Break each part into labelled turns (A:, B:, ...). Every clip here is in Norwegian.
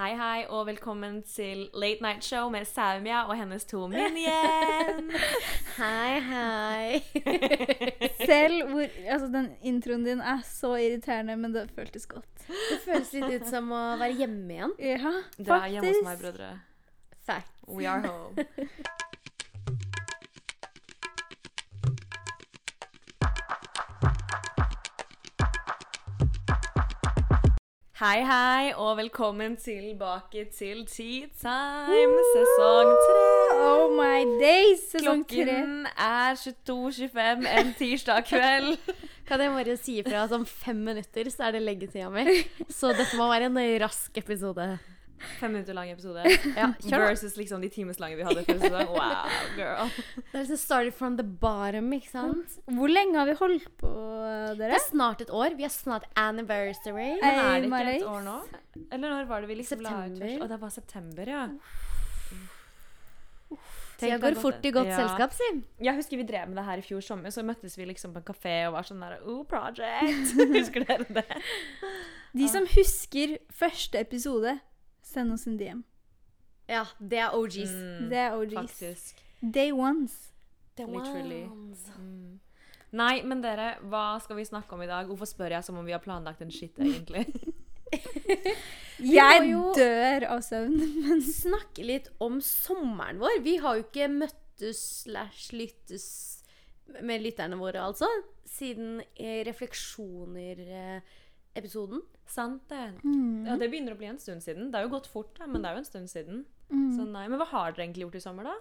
A: Hei, hei, og velkommen til Late Night Show med Saumia og hennes to igjen.
B: Hei, hei.
C: Selv hvor Altså, den introen din er så irriterende, men det føltes godt.
B: Det føles litt ut som å være hjemme igjen.
C: Ja, faktisk.
A: Dere er hjemme hos meg, brødre.
B: Facts.
A: We are home. Hei, hei, og velkommen tilbake til Tea Time, sesong tre.
C: Oh my days! Sesong tre.
A: Klokken er 22.25 en tirsdag kveld.
B: Kan jeg bare si ifra at om fem minutter så er det leggetida mi. Så dette må være en rask episode.
A: Fem minutter lang episode.
B: Ja.
A: Versus liksom de timeslange vi hadde før sesong. Wow, girl.
B: Det er liksom started from the bottom, ikke sant?
C: Hvor lenge har vi holdt på, dere?
B: Det er snart et år. Vi har snart anniversary.
C: Eh,
A: Men er det ikke et år nå? Eller når var det vi liksom la ut
B: September.
A: Å, det var september, ja.
B: Tida går fort i godt
A: ja.
B: selskap, si.
A: Jeg husker vi drev med det her i fjor sommer, så møttes vi liksom på en kafé og var sånn der Oh, project! husker dere det?
C: De som husker første episode, send oss en DM.
B: Ja, det er OGs.
A: Mm,
C: Det er OGs.
A: faktisk.
C: Day ones.
B: The
A: Literally.
B: ones.
A: Mm. Nei, men dere, hva skal vi snakke om i dag? Hvorfor spør jeg som om vi har planlagt en shit, egentlig?
C: Jeg
B: jo-
C: dør av søvn.
B: Men Snakke litt om sommeren vår. Vi har jo ikke møttes slash lyttes med lytterne våre, altså. Siden eh, Refleksjoner-episoden.
A: Sant det.
C: Mm.
A: Ja, det begynner å bli en stund siden. Det er jo gått fort, da, men det er jo en stund siden.
C: Mm.
A: Så nei, Men hva har dere egentlig gjort i sommer, da?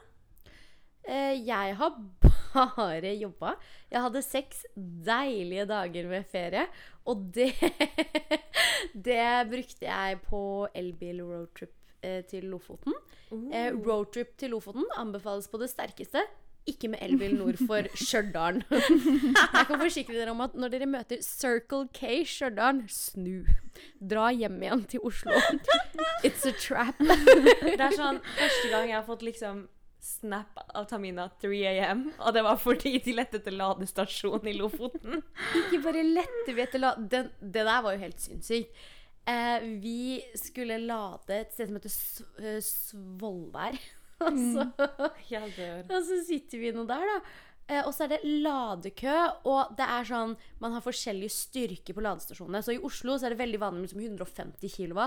B: Eh, jeg har bare jobba. Jeg hadde seks deilige dager med ferie, og det Det brukte jeg på elbil roadtrip eh, til Lofoten. Eh, roadtrip til Lofoten anbefales på det sterkeste. Ikke med elbil nord for Stjørdal. Jeg kan forsikre dere om at når dere møter Circle K Stjørdal, snu. Dra hjem igjen til Oslo. It's a trap.
A: Det er sånn første gang jeg har fått liksom snap av Tamina 3 am, og det var fordi de lette etter ladestasjon i Lofoten.
B: Ikke bare lette vi etter la... Den, det der var jo helt sinnssykt. Eh, vi skulle lade et sted som heter S eh, Svolvær. Og, så,
A: Jeg
B: og så sitter vi nå der, da. Eh, og så er det ladekø, og det er sånn Man har forskjellig styrke på ladestasjonene. Så i Oslo så er det veldig vanlig med liksom 150 kW.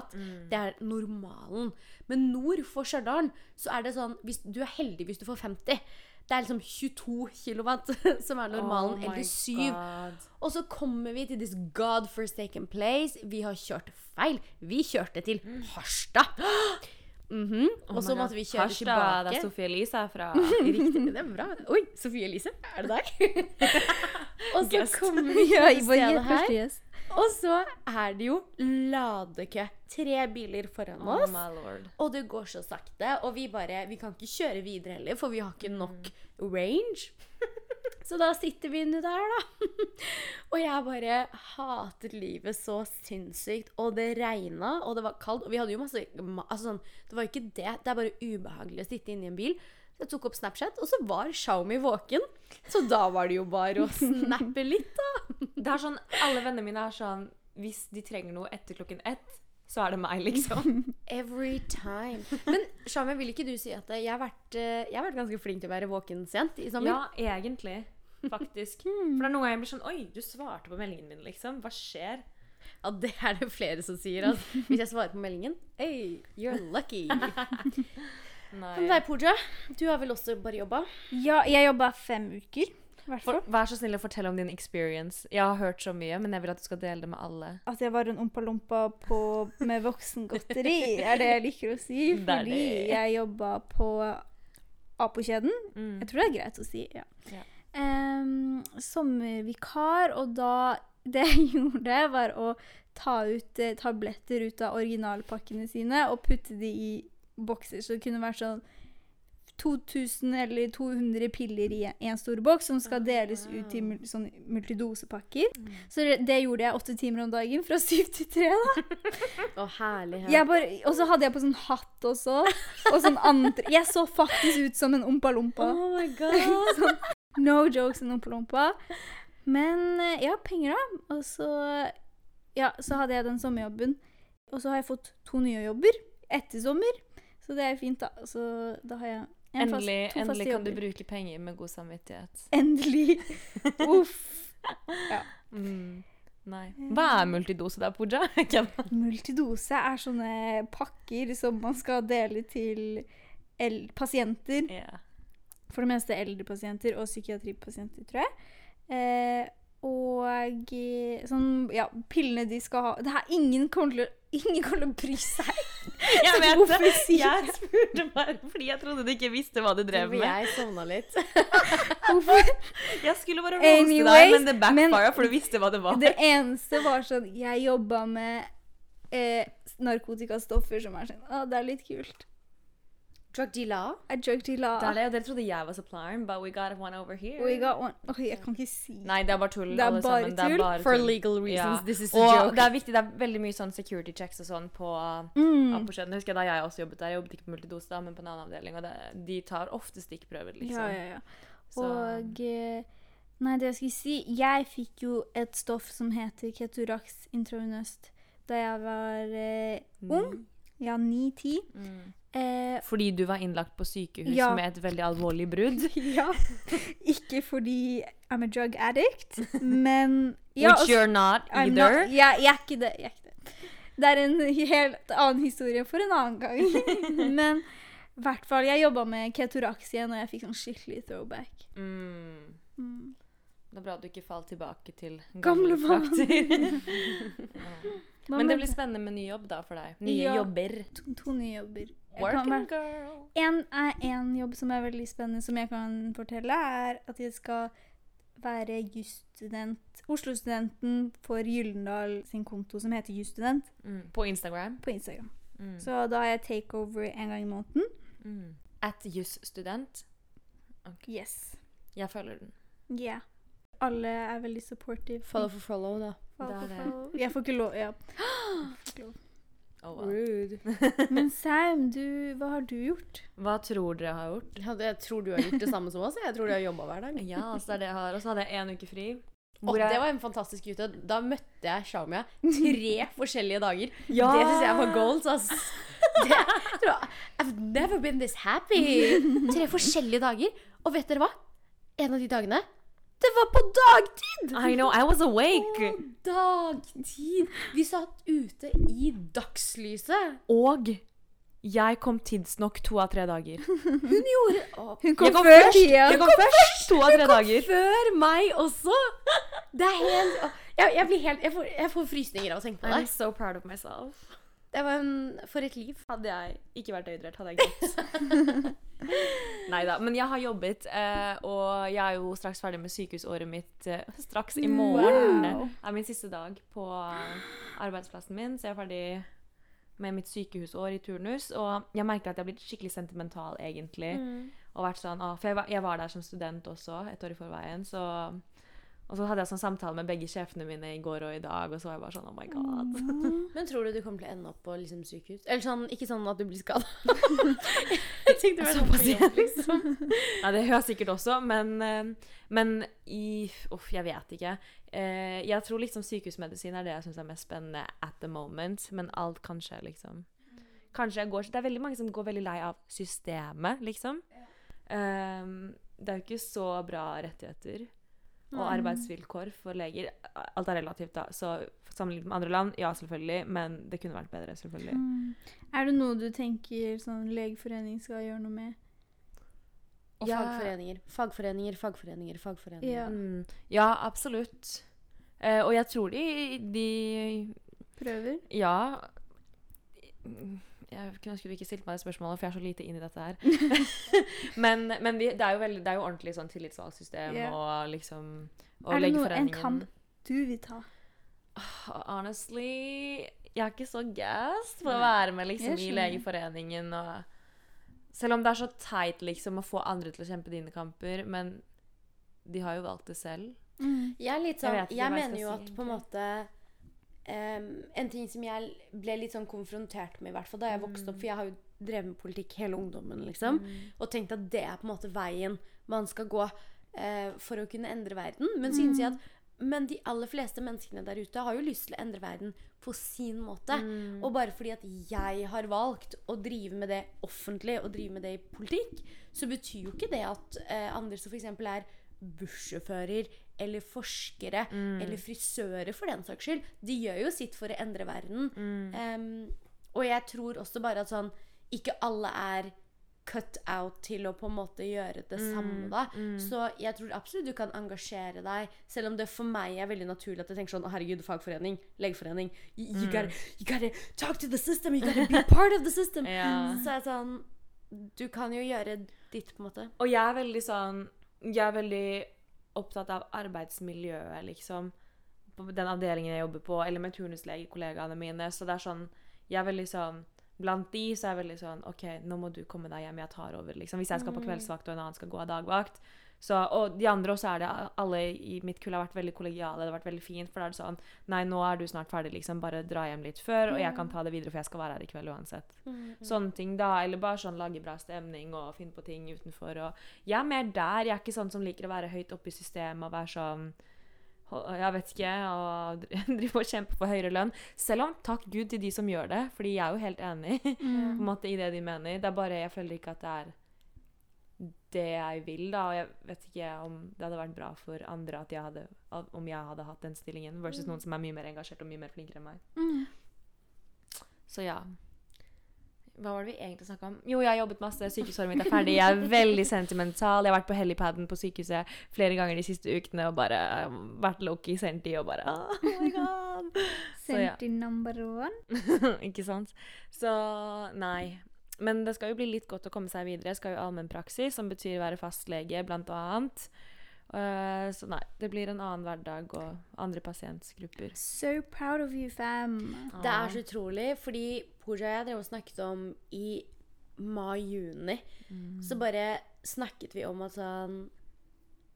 B: Det er normalen. Men nord for Stjørdal så er det sånn hvis, Du er heldig hvis du får 50. Det er liksom 22 kW som er normalen,
A: Oh
B: eller 7.
A: God.
B: Og så kommer vi til this god forsaken place. Vi har kjørt feil. Vi kjørte til Harstad. Mhm.
A: Oh
B: Og så måtte vi kjøre
A: Harstad,
B: tilbake.
A: Det er Sofie Elise fra.
B: Riktig. Det er bra. Oi, Sofie Elise, er det deg? og så kommer vi
C: Ja,
B: til
C: vår
B: stedet her. Og så er det jo ladekø. Tre biler foran
A: Oh
B: oss. Og det går så sakte, og vi bare Vi kan ikke kjøre videre heller, for vi har ikke nok range. Så da sitter vi inni der, da. og jeg bare hatet livet så sinnssykt. Og det regna, og det var kaldt. Og vi hadde jo masse altså sånn, Det var jo ikke det. Det er bare ubehagelig å sitte inne i en bil. Jeg tok opp Snapchat, og så var Xiaomi våken. Så da var det jo bare å snappe litt, da.
A: Det er sånn, Alle vennene mine er sånn Hvis de trenger noe etter klokken ett, så er det meg, liksom.
B: Every time. Men Xiaomi, vil ikke du si at jeg har, vært, eh, jeg har vært ganske flink til å være våken sent i sommer?
A: Ja, egentlig. Faktisk. For det er noen ganger jeg blir sånn Oi, du svarte på meldingen min, liksom. Hva skjer?
B: Ja, det er det flere som sier. Altså. Hvis jeg svarer på meldingen Hey, you're lucky.
A: Nei.
B: Men deg, Pooja, du har vel også bare jobba?
C: Ja, jeg jobba fem uker.
A: For, vær så snill å fortelle om din experience. Jeg har hørt så mye, men jeg vil at du skal dele det med alle.
C: At jeg var en ompa-lompa med voksengodteri, er det jeg liker å si. Fordi jeg jobba på Apo-kjeden.
A: Mm.
C: Jeg tror det er greit å si. ja.
A: Ja.
C: Um, sommervikar, og da Det jeg gjorde, var å ta ut eh, tabletter ut av originalpakkene sine og putte de i bokser. Så det kunne vært sånn 2000 eller 200 piller i en, en stor boks som skal deles ut i mul sånn multidosepakker. Så det, det gjorde jeg åtte timer om dagen, fra syv til tre. da.
B: Å, herlighet.
C: Og så hadde jeg på sånn hatt også. Og sånn andre Jeg så faktisk ut som en ompa-lompa.
B: Oh my god.
C: sånn, no jokes, en ompa-lompa. Men eh, ja, penger, da. Og så, ja, så hadde jeg den sommerjobben. Og så har jeg fått to nye jobber. etter sommer. Så det er fint, da. Så da har jeg en fast,
A: Endelig,
C: faste jobber.
A: endelig kan du bruke penger med god samvittighet.
C: Endelig. Uff.
A: Mm. Nei. Hva er multidose da, Pooja?
C: Multidose er sånne pakker som man skal dele til pasienter.
A: Yeah.
C: For det meste eldre pasienter og psykiatripasienter, tror jeg. Eh, og eh, sånn Ja, pillene de skal ha Det er ingen kommer til ingen kommer til å bry seg.
A: Jeg vet det! Jeg spurte bare fordi jeg trodde du ikke visste hva du drev med.
B: jeg sovna litt.
C: Hvorfor?
A: Jeg skulle bare roaste deg, men det backfired, for du visste hva det var.
C: Det eneste var sånn Jeg jobba med eh, narkotikastoffer som er sånn Å, det er litt kult.
B: Drug dealer.
C: A drug dealer.
A: Det er det, dere trodde jeg var supplieren, but we got one over here.
C: We got one. Oh, jeg kan ikke si
A: Nei, det er bare tull.
C: Det er bare
A: sammen. Det er bare
B: For
A: tull.
B: legal reasons,
A: Ja.
B: this is a joke.
A: det er viktig, det er veldig mye sånn security checks og sånn på
C: mm.
A: Aposkjeden. Husker jeg da jeg også jobbet der. Jeg jobbet ikke på multidose, da, men på en annen avdeling. Og det, de tar ofte stikkprøver, liksom.
C: Ja, ja, ja.
A: Så-
C: Og eh, Nei, det jeg skulle si Jeg fikk jo et stoff som heter Keturax intravenøst da jeg var eh, ung. Ja, ni-ti.
A: Mm.
C: Eh,
A: Fordi du var innlagt på sykehus
C: Ja.
A: med et veldig alvorlig brudd.
C: ja. Ikke fordi I'm a drug addict, men ja,
A: which you're not
C: I'm
A: either.
C: not- jeg, jeg er ikke det. Jeg er ikke det. Det er en helt annen historie for en annen gang. Men i hvert fall, jeg jobba med ketoraksie og jeg fikk sånn skikkelig throwback.
A: Mm.
C: Mm.
A: Det er bra at du ikke falt tilbake til
C: Gamle
A: gamle frakter.
C: ja.
A: Men det blir spennende med ny jobb da for deg. Nye
C: Ja.
A: jobber.
C: to, to nye jobber.
A: Working girl.
C: En er en jobb som er veldig spennende, som jeg kan fortelle, er at jeg skal være jusstudent. Oslo-studenten for Gyllendal sin konto, som heter jusstudent,
A: Mm. På Instagram.
C: på Instagram.
A: Mm.
C: Så da har jeg takeover en gang i måneden.
A: Mm. At jusstudent.
C: Yes.
A: Jeg følger den.
C: Yeah. Alle er veldig supportive.
B: Follow for follow, da.
C: Follow,
A: er
C: follow. Jeg får ikke lov. Ja. Får ikke lov.
A: Oh, wow.
B: Rude.
C: Men Sam, du, hva har du gjort?
A: Hva tror dere jeg har gjort?
B: Ja, det- jeg tror du har gjort det samme som oss. Jeg tror du har jobba hver dag.
A: Ja, altså det er det jeg har. Og så hadde jeg en uke fri.
B: Og
A: Hvor jeg-
B: det var en fantastisk uke. Da møtte jeg Shamia tre forskjellige dager.
A: Ja!
B: Det syns jeg var goals, ass. Det, jeg, I've never been this happy. Tre forskjellige dager. Og vet dere hva? En av de dagene, det var på dagtid!
A: I know, I was awake!
B: På dagtid! Vi satt ute i dagslyset.
A: Og jeg kom tidsnok to av tre dager.
B: Hun gjorde Å,
C: Hun kom
A: kom
C: før
A: først!
C: tida.
A: Jeg kom først to av tre dager.
B: Før meg også! Det er helt å, jeg, jeg blir helt Jeg får, jeg får frysninger av å tenke på
A: I'm so proud of myself.
B: Det var en, for et liv.
A: Hadde jeg ikke vært øydrert, hadde jeg gått. Nei da. Men jeg har jobbet, eh, og jeg er jo straks ferdig med sykehusåret mitt eh, straks i morgen.
C: Wow.
A: er min siste dag på arbeidsplassen min, så jeg er ferdig med mitt sykehusår i turnus. Og jeg merker at jeg har blitt skikkelig sentimental, egentlig. Og vært sånn, for jeg var, jeg var der som student også, et år i forveien, så Og så hadde jeg sånn samtale med begge sjefene mine i går og i dag, og så var jeg bare sånn Oh my god.
B: Men tror du du kommer til å ende opp på liksom, sykehus? Eller sånn, ikke sånn at du blir skada. jeg tenkte mer sånn pasient, liksom.
A: Nei, det gjør jeg sikkert også, men, eh, men i Uff, jeg vet ikke. Eh, Jeg tror liksom sykehusmedisin er det jeg syns er mest spennende at the moment, men alt kan skje, liksom. Kanskje jeg går Det er veldig mange som går veldig lei av systemet, liksom. Um, det er jo ikke så bra rettigheter og arbeidsvilkår for leger. Alt er relativt, da. Så sammenlignet med andre land, ja, selvfølgelig, men det kunne vært bedre, selvfølgelig.
C: Mm. Er det noe du tenker sånn Legeforening skal gjøre noe med?
B: Og
A: Ja.
B: fagforeninger. Fagforeninger, fagforeninger, fagforeninger.
C: Ja.
A: Mm, ja, absolutt. Eh, og jeg tror de, de
C: Prøver?
A: Ja. Jeg kunne ønske du ikke stilte meg det spørsmålet, for jeg er så lite inn i dette her. men men vi, det, er jo veldig, det er jo ordentlig sånn tillitsvalgsystem
C: yeah.
A: og liksom Og
C: Er det noe, en kamp du vil ta?
A: Honestly Jeg er ikke så gassed for å være med liksom i. Legeforeningen og Selv om det er så teit liksom å få andre til å kjempe dine kamper, men de har jo valgt det selv.
B: Jeg er litt sånn Jeg,
A: jeg
B: mener jo
A: si,
B: at på en måte em, En ting som jeg ble litt sånn konfrontert med, i hvert fall da jeg vokste opp For jeg har jo drevet med politikk hele ungdommen, liksom. Og tenkt at det er på en måte veien man skal gå uh, for å kunne endre verden. Men synes jeg at men de aller fleste menneskene der ute har jo lyst til å endre verden på sin måte.
A: Mm.
B: Og bare fordi at jeg har valgt å drive med det offentlig og drive med det i politikk, så betyr jo ikke det at uh, andre som f.eks. er bussjåfører eller forskere eller frisører for den saks skyld, de gjør jo sitt for å endre verden. Em, og jeg tror også bare at sånn Ikke alle er cut out til å på en måte gjøre det samme, da. Så jeg tror absolutt du kan engasjere deg, selv om det for meg er veldig naturlig at jeg tenker sånn Herregud, fagforening, legeforening you, you, gotta, you gotta talk to the system, you gotta be part of the system.
A: Ja.
B: Så er sånn Du kan jo gjøre ditt, på en måte.
A: Og jeg er veldig sånn Jeg er veldig opptatt av arbeidsmiljøet, liksom. På den avdelingen jeg jobber på, eller med turnuslegekollegaene mine. Så det er sånn Jeg er veldig sånn Blant de så er jeg veldig sånn OK, nå må du komme deg hjem, jeg tar over, liksom. Hvis jeg skal på kveldsvakt og en annen skal gå av dagvakt. Så, og de andre også er det Alle i mitt kull har vært veldig kollegiale. Det har vært veldig fint. For da er det sånn Nei, nå er du snart ferdig, liksom. Bare dra hjem litt før, og jeg kan ta det videre, for jeg skal være her i kveld uansett. Sånne ting, da. Eller bare sånn lage bra stemning og finne på ting utenfor. Og jeg er mer der. Jeg er ikke sånn som liker å være høyt oppe i systemet og være sånn jeg vet ikke, og drive og kjempe for høyere lønn. Selv om takk Gud til de som gjør det, fordi jeg er jo helt enig på en måte i det de mener. Det er bare jeg føler ikke at det er det jeg vil, da. Og jeg vet ikke om det hadde vært bra for andre jeg hadde, om jeg hadde hatt den stillingen, versus noen som er mye mer engasjert og mye mer flinkere enn meg.
C: Mm.
A: Så ja. Hva var det vi egentlig snakka om? Jo, jeg har jobbet masse. Sykehusåret mitt er ferdig. Jeg er veldig sentimental. Jeg har vært på helipaden på sykehuset flere ganger de siste ukene og bare eh, vært low-key senti og bare Oh my god! Senti ja.
C: Number one.
A: Ikke sant? Så nei. Men det skal jo bli litt godt å komme seg videre. Jeg skal jo allmennpraksis, som betyr være fastlege, blant annet. Uh, så nei, det blir en annen hverdag og andre pasientgrupper.
C: So proud of you, fam.
B: Det er så utrolig, fordi Pooja og jeg drev og snakket om i mai-juni, så bare snakket vi om at sånn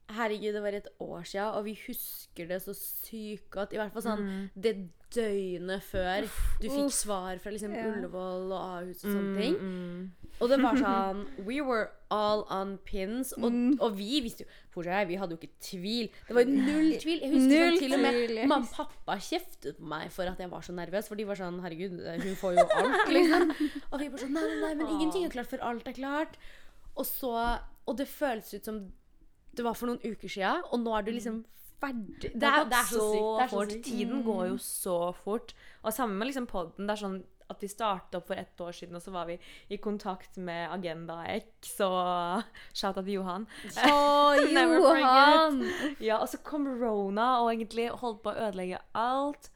B: Herregud, det var et år siden, og vi husker det så sykt godt. I hvert fall sånn det døgnet før du fikk svar fra liksom
C: Ja.
B: Ullevål og Ahus og sånne ting.
A: Mm,
B: Og det var sånn We were all on pins. Og,
C: Mm.
B: og vi visste jo jeg, vi hadde jo ikke tvil. Det var null tvil. Jeg husker sånn, til og med mamma og pappa kjeftet på meg for at jeg var så nervøs. For de var sånn Herregud, hun får jo alt, liksom. Og vi bare sånn nei, nei, men ingenting er klart før alt er klart. Og så Og det føles ut som det var for noen uker sia, og nå er du liksom ferdig. Det er, det er så så
A: fort. Tiden går jo så fort. Og sammen med liksom podden. Det er sånn at vi startet opp for ett år siden, og så var vi i kontakt med Agenda X, og shout out til Johan.
C: Å, Johan!
A: Ja, og så kom Rona og egentlig holdt på å ødelegge alt.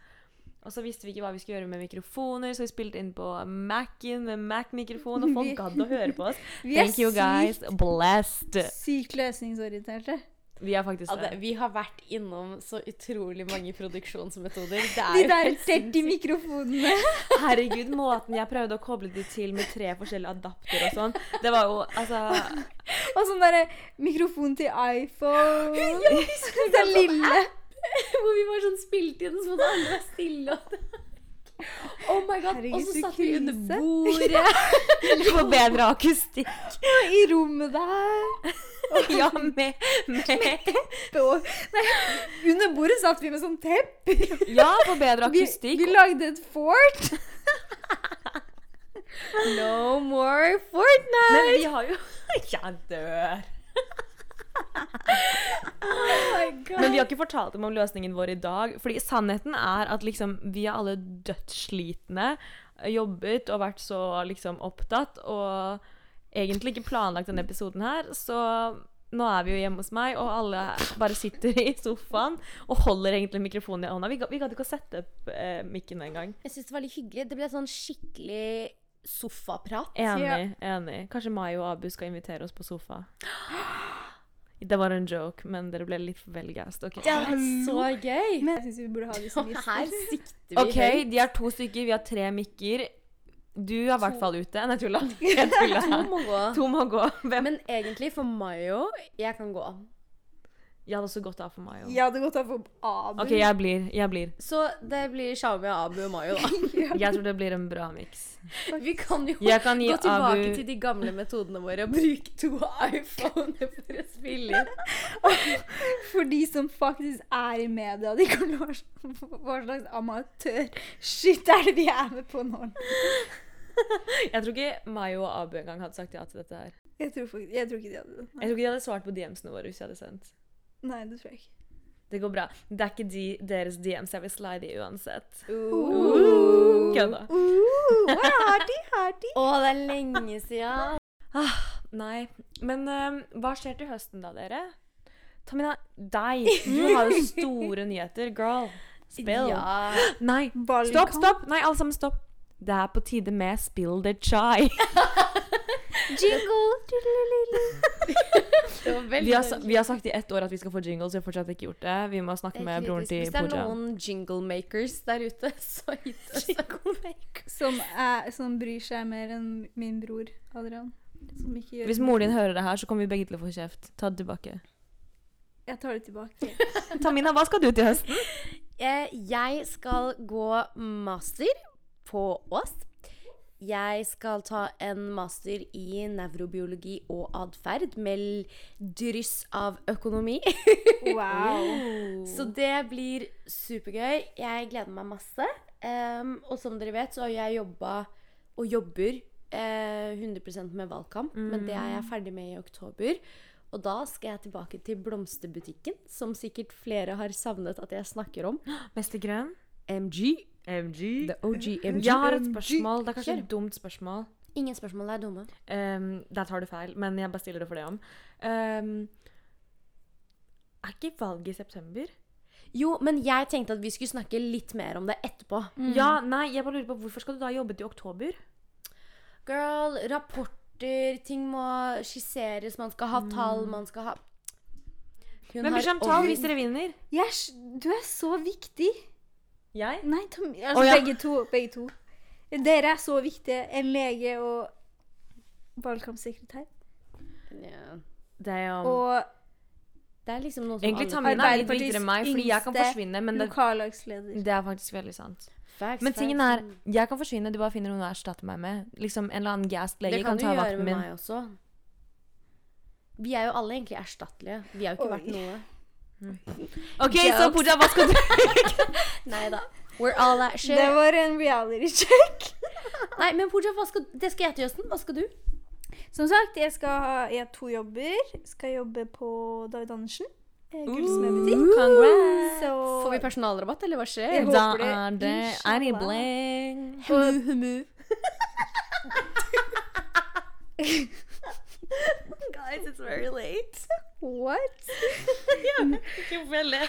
A: Og så visste vi ikke hva vi skulle gjøre med mikrofoner, så vi spilte inn på Mac-en med Mac-mikrofon, og folk gadd å høre på oss. Thank you guys. Blessed.
C: sykt løsningsorienterte.
A: Vi er faktisk
B: det, vi har vært innom så utrolig mange produksjonsmetoder. Det er
C: De der
B: helt
C: 30 mikrofonene.
A: Herregud, måten jeg prøvde å koble de til med tre forskjellige adapter og sånn, det var jo altså
C: Og sånn derre mikrofon til iPhone. Den lille.
B: Hvor vi var sånn spilt inn, så måtte alle være stille. Oh my god. Og så satt vi under
C: bordet.
B: bordet.
A: For bedre akustikk.
C: I rommet der.
A: Ja, med, med
C: Og, nei, under bordet satt vi med sånn tepp.
A: Ja, for bedre akustikk.
C: vi lagde et fort.
B: No more Fortnite!
A: Men vi har jo Jeg dør.
B: Oh.
A: Men vi har ikke fortalt dem om løsningen vår i dag. Fordi sannheten er at liksom, vi er alle dødsslitne. Jobbet og vært så liksom opptatt. Og egentlig ikke planlagt denne episoden her. Så nå er vi jo hjemme hos meg, og alle bare sitter i sofaen og holder egentlig mikrofonen i hånda. Vi, vi gadd ikke å sette opp eh, mikken engang.
B: Jeg syns det var litt hyggelig. Det ble sånn skikkelig sofaprat.
A: Enig. enig. Kanskje Mai og Abu skal invitere oss på sofa. Det var en joke, men dere ble litt vel gassed. Okay.
B: Det er så gøy!
C: Men jeg syns vi burde ha det som
B: her sikter vi
A: OK,
B: høyt.
A: de er to stykker, vi har tre mikker. Du er i hvert fall ute. Nei, tulla. Jeg tulla.
B: To må gå.
A: To må gå.
B: Men egentlig, for Mayo Jeg kan gå.
A: Jeg hadde også gått av for Mayo.
C: Jeg hadde gått av for Abu.
A: OK, jeg blir. Jeg blir.
B: Så det blir Xiaomi, Abu og Mayo, da.
A: Jeg tror det blir en bra miks.
B: Vi kan jo
A: kan
B: gå tilbake
A: Abu
B: til de gamle metodene våre og bruke to iPhoner for å spille inn.
C: For de som faktisk er i media, de kan hva hva slags amatør-shit er det vi er med på nå?
A: Jeg tror ikke Mayo og Abu engang hadde sagt ja til dette her.
C: Jeg tror, faktisk, jeg tror ikke de hadde det.
A: Jeg tror ikke de hadde svart på DMs-ene våre hvis jeg hadde sendt.
C: Nei, det tror jeg ikke.
A: Det går bra. Det er ikke de, deres DMs jeg vil slide i uansett. Kødda.
C: Ooh, hardy, hardy.
B: Å, det er lenge siden.
A: Nei. Men øhm, hva skjer til høsten da, dere? Tamina, deg. Du har jo store nyheter, girl. Spill.
B: Ja.
A: Nei. Stopp, stopp! Nei, alle sammen, stopp. Det er på tide med Spill the chai.
C: Jingle.
A: Vi har, vi har sagt i ett år at vi skal få jingles, vi har fortsatt ikke gjort det. Vi må snakke med broren til Pooja.
B: Hvis det er noen jingle makers der ute, så hit oss.
C: Som, er, som bryr seg mer enn min bror Adrian. Som ikke gjør
A: Hvis moren din hører det her, så kommer vi begge til å få kjeft. Ta det tilbake.
C: Jeg tar det tilbake.
A: Tamina, hva skal du til høsten?
B: Eh, Jeg skal gå master på Ås. Jeg skal ta en master i nevrobiologi og atferd med dryss av økonomi.
C: Wow.
B: Så det blir supergøy. Jeg gleder meg masse. Um, og som dere vet, så har jeg jobba og jobber eh, 100% med valgkamp. Men det er jeg ferdig med i oktober. Og da skal jeg tilbake til blomsterbutikken, som sikkert flere har savnet at jeg snakker om.
A: Mester Grønn?
B: MG.
A: MG.
B: The OG MG.
A: Jeg har et spørsmål. Det er kanskje et dumt spørsmål.
B: Ingen spørsmål er dumme.
A: Um, der tar du feil, men jeg bare stiller det for det om. Um, er ikke valget i september?
B: Jo, men jeg tenkte at vi skulle snakke litt mer om det etterpå.
A: Ja, nei, jeg bare lurer på hvorfor skal du da jobbe til oktober?
B: Girl, rapporter, ting må skisseres, man skal ha tall, man skal ha Hun
A: Men seg om tall hvis dere vinner.
C: Er du er så viktig.
A: Jeg?
C: Nei, Tom, altså
A: Å, ja.
C: begge to. Begge to. Dere er så viktige. En lege og valgkampsekretær.
B: Ja.
A: Det er jo
C: Og
B: Det er liksom noe som
A: Egentlig
B: alle-
A: Tamina er litt
C: Arbeiderpartiets
A: viktigere enn meg, fordi jeg kan
C: yngste
A: forsvinne, men det,
C: lokallagsleder.
A: det er faktisk veldig sant.
B: Facts,
A: Men tingen er,
B: facts.
A: jeg kan forsvinne, du bare finner noen å erstatte meg med. Liksom En eller annen gassed lege
B: Det kan
A: kan
B: du
A: ta
B: gjøre
A: vakten
B: med
A: min.
B: meg også. Vi er jo alle egentlig erstattelige. Vi har jo ikke
C: Oi.
B: vært noe.
A: OK, så Pooja, hva skal du
B: Nei da. We're all that shit.
C: Det var en reality check.
B: Nei, men Pooja, skal, det skal jeg til høsten. Hva skal du?
C: Som sagt, jeg skal ha jeg har to jobber. Skal jobbe på David Andersen. eh, Gullsmedbutikk.
A: Congrats!
C: Så
B: Får vi personalrabatt, eller hva skjer?
C: Jeg
A: Da
C: håper det.
A: er det. Annie Bling.
B: Humu, humu.
A: Guys, it's very late.
C: What?
A: Ikke veldig.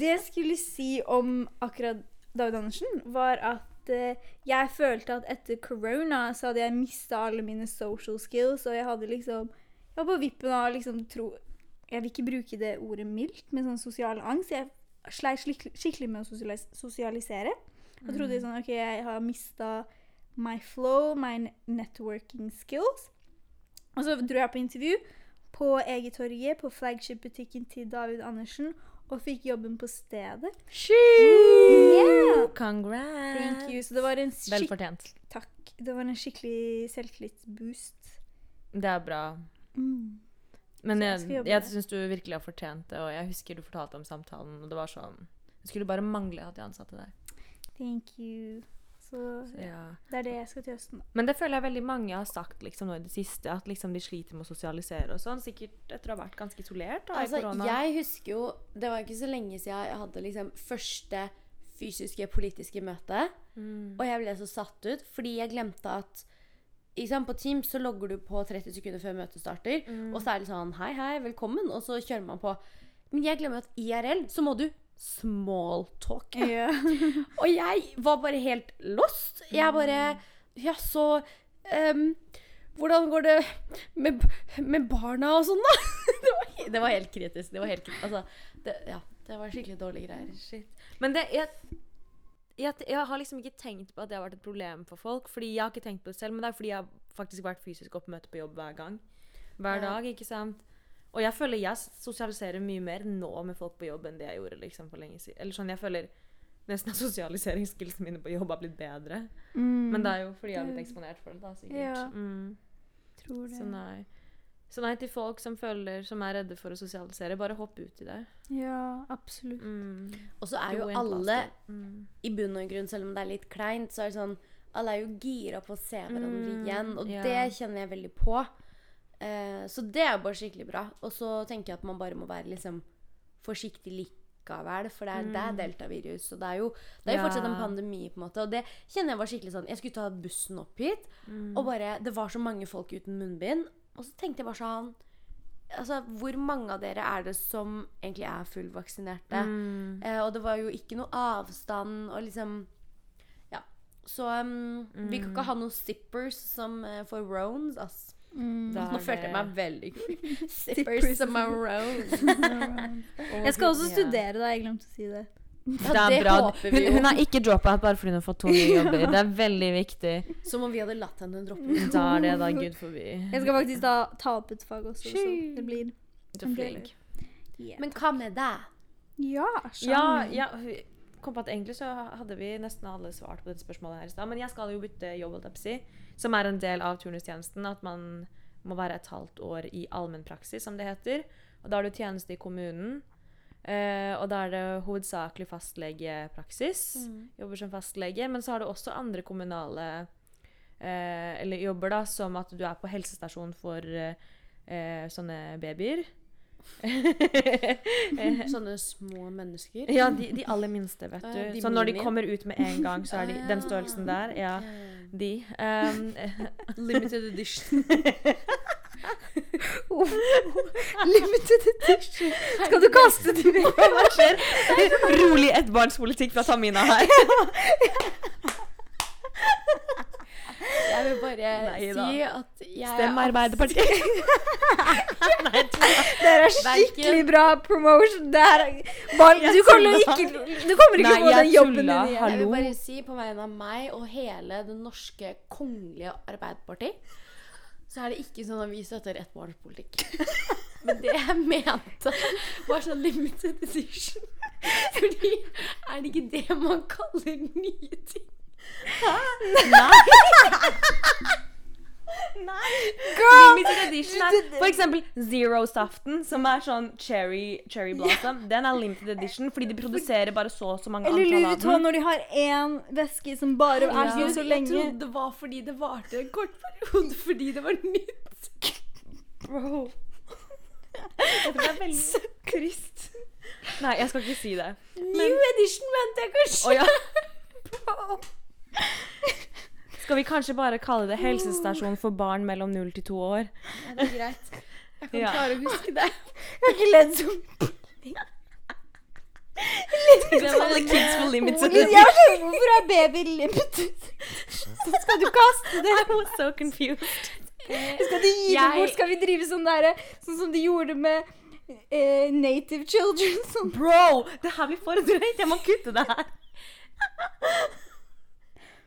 C: Det jeg skulle si om akkurat David Andersen, var at eh, jeg følte at etter corona så hadde jeg mista alle mine social skills, og jeg hadde liksom Jeg var på vippen av liksom tro Jeg vil ikke bruke det ordet mildt, men sånn sosial angst. Jeg sleit skikkelig, skikkelig med å sosialis sosialisere. Og trodde sånn OK, jeg har mista my flow, my networking skills. Og så dro jeg på intervju på Egetorget, på flagship-butikken til David Andersen, og fikk jobben på stedet. Yeah.
A: Congrats.
C: Thank you. Så det var en,
A: Vel
C: skikk
A: fortjent.
C: takk. Det var en skikkelig selvtillitsboost.
A: Det er bra.
C: Mm.
A: Men
C: jeg
A: jeg, jeg syns du virkelig har fortjent det, og jeg husker du fortalte om samtalen, og det var sånn Det skulle bare mangle at jeg ansatte deg.
C: Thank you. Så
A: Så ja.
C: det er det jeg skal til høsten.
A: Men det føler jeg veldig mange har sagt liksom nå i det siste, at liksom de sliter med å sosialisere og sånn. Sikkert etter å ha vært ganske isolert da,
B: Altså,
A: i korona.
B: jeg husker jo Det var ikke så lenge siden jeg hadde liksom første fysiske politiske møte.
A: Mm.
B: Og jeg ble så satt ut fordi jeg glemte at liksom, På Teams så logger du på 30 sekunder før møtet starter.
A: Mm.
B: Og så er det sånn Hei, hei, velkommen. Og så kjører man på. Men jeg glemmer at IRL så må du smalltalk.
C: Ja.
B: Og jeg var bare helt lost. Jeg bare Ja, så um, Hvordan går det med, med barna og sånn, da? Det var, det var helt kritisk. Det var helt. Altså, det, ja, det var skikkelig dårlige greier.
A: Shit. Men det jeg, jeg, jeg har liksom ikke tenkt på at det har vært et problem for folk. Fordi jeg har ikke tenkt på det selv, men det er fordi jeg har faktisk vært fysisk oppmøte på jobb hver gang. Hver dag, ikke sant? Og jeg føler jeg sosialiserer mye mer nå med folk på jobb enn det jeg gjorde liksom for lenge siden. Eller sånn, jeg føler nesten at sosialiseringsskillsene mine på jobb har blitt bedre.
C: Mm.
A: Men det er jo fordi jeg har blitt eksponert for det, da, sikkert.
C: Ja.
A: Mm.
C: Tror det.
A: Så nei. Så nei til folk som føler, som er redde for å sosialisere, bare hopp ut i det.
C: Ja, absolutt.
A: Mm.
B: Og så er jo alle
A: mm.
B: i bunn og grunn, selv om det er litt kleint, så er det sånn Alle er jo gira på å se hverandre
A: Mm,
B: igjen, og
A: ja.
B: det kjenner jeg veldig på. Eh, så det er jo bare skikkelig bra. Og så tenker jeg at man bare må være liksom forsiktig likevel, for det er, det er
A: Mm.
B: deltavirus. Og det er jo, det er jo fortsatt en pandemi, på en måte. Og det kjenner jeg var skikkelig sånn Jeg skulle ta bussen opp hit,
A: Mm.
B: og bare Det var så mange folk uten munnbind, og så tenkte jeg bare sånn Altså, hvor mange av dere er det som egentlig er fullvaksinerte?
A: Mm.
B: Eh, og det var jo ikke noe avstand og liksom Ja. Så um, vi kan ikke ha noen zippers som uh, for rones, ass.
C: Mm.
A: Da
B: Nå følte jeg meg veldig kul.
C: Zippers
B: of my.
C: Jeg skal også studere, da. Jeg glemte å si det.
B: Ja,
A: det
B: det håper vi
A: Hun,
B: jo.
A: hun har ikke droppa ut bare fordi hun har fått to nye jobber. Det er veldig viktig.
B: Som om vi hadde latt henne droppe ut.
A: Da er det da Gud forbi.
C: Jeg skal faktisk da ta opp et fag også, så det blir
A: flink.
B: Men hva med deg?
C: Ja,
A: Ja,
C: sjarm.
A: ja, kom på at egentlig så hadde vi nesten alle svart på dette spørsmålet her i stad. Men jeg skal jo bytte jobb, holdt jeg på å si, som er en del av turnustjenesten. At man må være et halvt år i allmennpraksis, som det heter. Og da har du tjeneste i kommunen. Uh, og da er det hovedsakelig fastlegepraksis. Jobber som fastlege. Men så har du også andre kommunale uh, eller jobber, da, som at du er på helsestasjon for uh, sånne babyer.
B: Sånne små mennesker?
A: ja, de, de aller minste, vet du. så når de kommer ut med en gang, så er de
B: Ah,
A: den størrelsen der. Ja, de. Um,
B: Limited edition.
C: Limited edition. Skal du kaste de vekk?
A: Hva skjer? Rolig ettbarnspolitikk fra Tamina her.
B: Jeg vil bare
A: Nei da.
B: si at jeg
A: Stem Arbeiderpartiet. Nei,
C: Det er skikkelig bra promotion. Det er bare, du, kommer ikke, du kommer ikke til å få den jobben din igjen.
B: Jeg vil bare si på vegne av meg og hele det norske kongelige Arbeiderparti, så er det ikke sånn at vi støtter ettbarnspolitikk. Men det jeg mente, var sånn limited edition. Fordi er det ikke det man kaller nye ting?
A: Limited edition er for eksempel Zero-saften, som er sånn cherry, cherry blossom. Den er limited edition fordi de produserer bare så og så mange
C: Eller
A: antall av den.
C: når de har én væske som bare er sånn så
B: Jeg trodde det var fordi det varte en kort periode, fordi det var nytt.
A: Bro. Det er veldig så trist. Nei, jeg skal ikke si det.
B: New edition venter jeg kanskje.
A: Oh, ja. Skal vi kanskje bare kalle det helsestasjon for barn mellom 0 til 2 år?
B: Ja, det er greit. Jeg kan
A: Ja.
B: klare å huske det.
C: Jeg har ikke ledd
A: som alle kids for limited.
C: Jeg Hvorfor er baby limited? Så skal du kaste det.
A: I was so confused.
C: Skal du gi det bort? Skal vi drive sånn der, sånn som de gjorde med eh, native children? Sånn.
A: Bro, det her blir for drøyt. Jeg må kutte det her.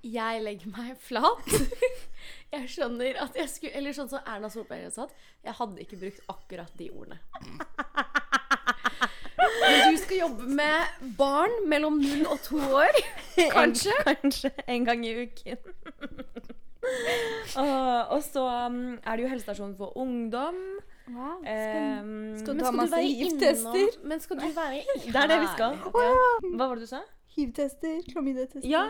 B: Jeg legger meg flat. Jeg skjønner at jeg skulle Eller sånn som Erna Solberg hadde sagt. Jeg hadde ikke brukt akkurat de ordene. Men du skal jobbe med barn mellom null og to år. Kanskje?
A: En, kanskje en gang i uken. Og så um, er det jo helsestasjon for ungdom.
C: Wow,
A: Um,
C: Skal
B: Men
C: du
B: skal du være
C: hiv-tester?
B: Men skal du være
A: det er det vi skal.
B: Ja.
A: Hva var det du sa?
C: Hivtester, klamydiatester.
A: Ja.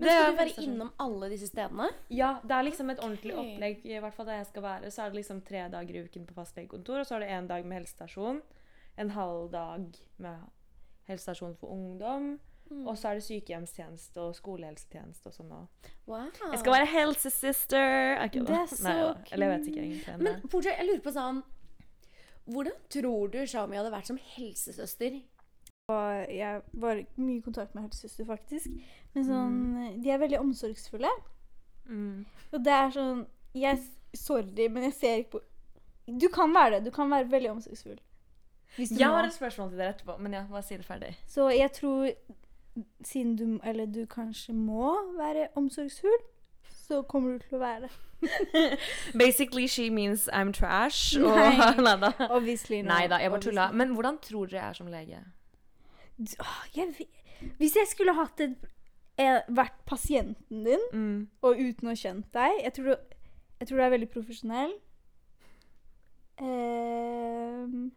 B: Men skal du være innom alle disse stedene?
A: Ja, det er liksom et ordentlig opplegg. I hvert fall der jeg skal være, så er det liksom tre dager i uken på fastlegekontor, og så er det en dag med helsestasjon. En halv dag med helsestasjon for ungdom. Og så er det sykehjemstjeneste og skolehelsetjeneste og sånn.
B: Wow.
A: Jeg skal være helsesister! Okay,
C: Det er så
A: Nei, ja. Eller jeg vet ikke egentlig.
B: Men
A: Men,
B: Pooja, jeg lurer på sånn Hvordan tror du Shami hadde vært som helsesøster?
C: Og jeg var mye i kontakt med helsesøster, faktisk. Men sånn, de er veldig omsorgsfulle.
A: mm.
C: Og det er sånn jeg, Sorry, men jeg ser ikke på Du kan være det. Du kan være veldig omsorgsfull.
A: Jeg har et spørsmål til dere etterpå, men ja, bare si det ferdig.
C: Så jeg tror Siden du Eller du kanskje må være omsorgsfull, så kommer du til å være det.
A: Basically she means I'm trash. Og
C: Nei.
A: Nei da.
C: Obviously. no.
A: Nei da, jeg bare tulla. Men hvordan tror dere jeg er som lege?
C: Jeg, hvis jeg skulle hatt et, eh, vært pasienten din,
A: Mm.
C: og uten å ha kjent deg Jeg tror du, jeg tror du er veldig profesjonell. Um,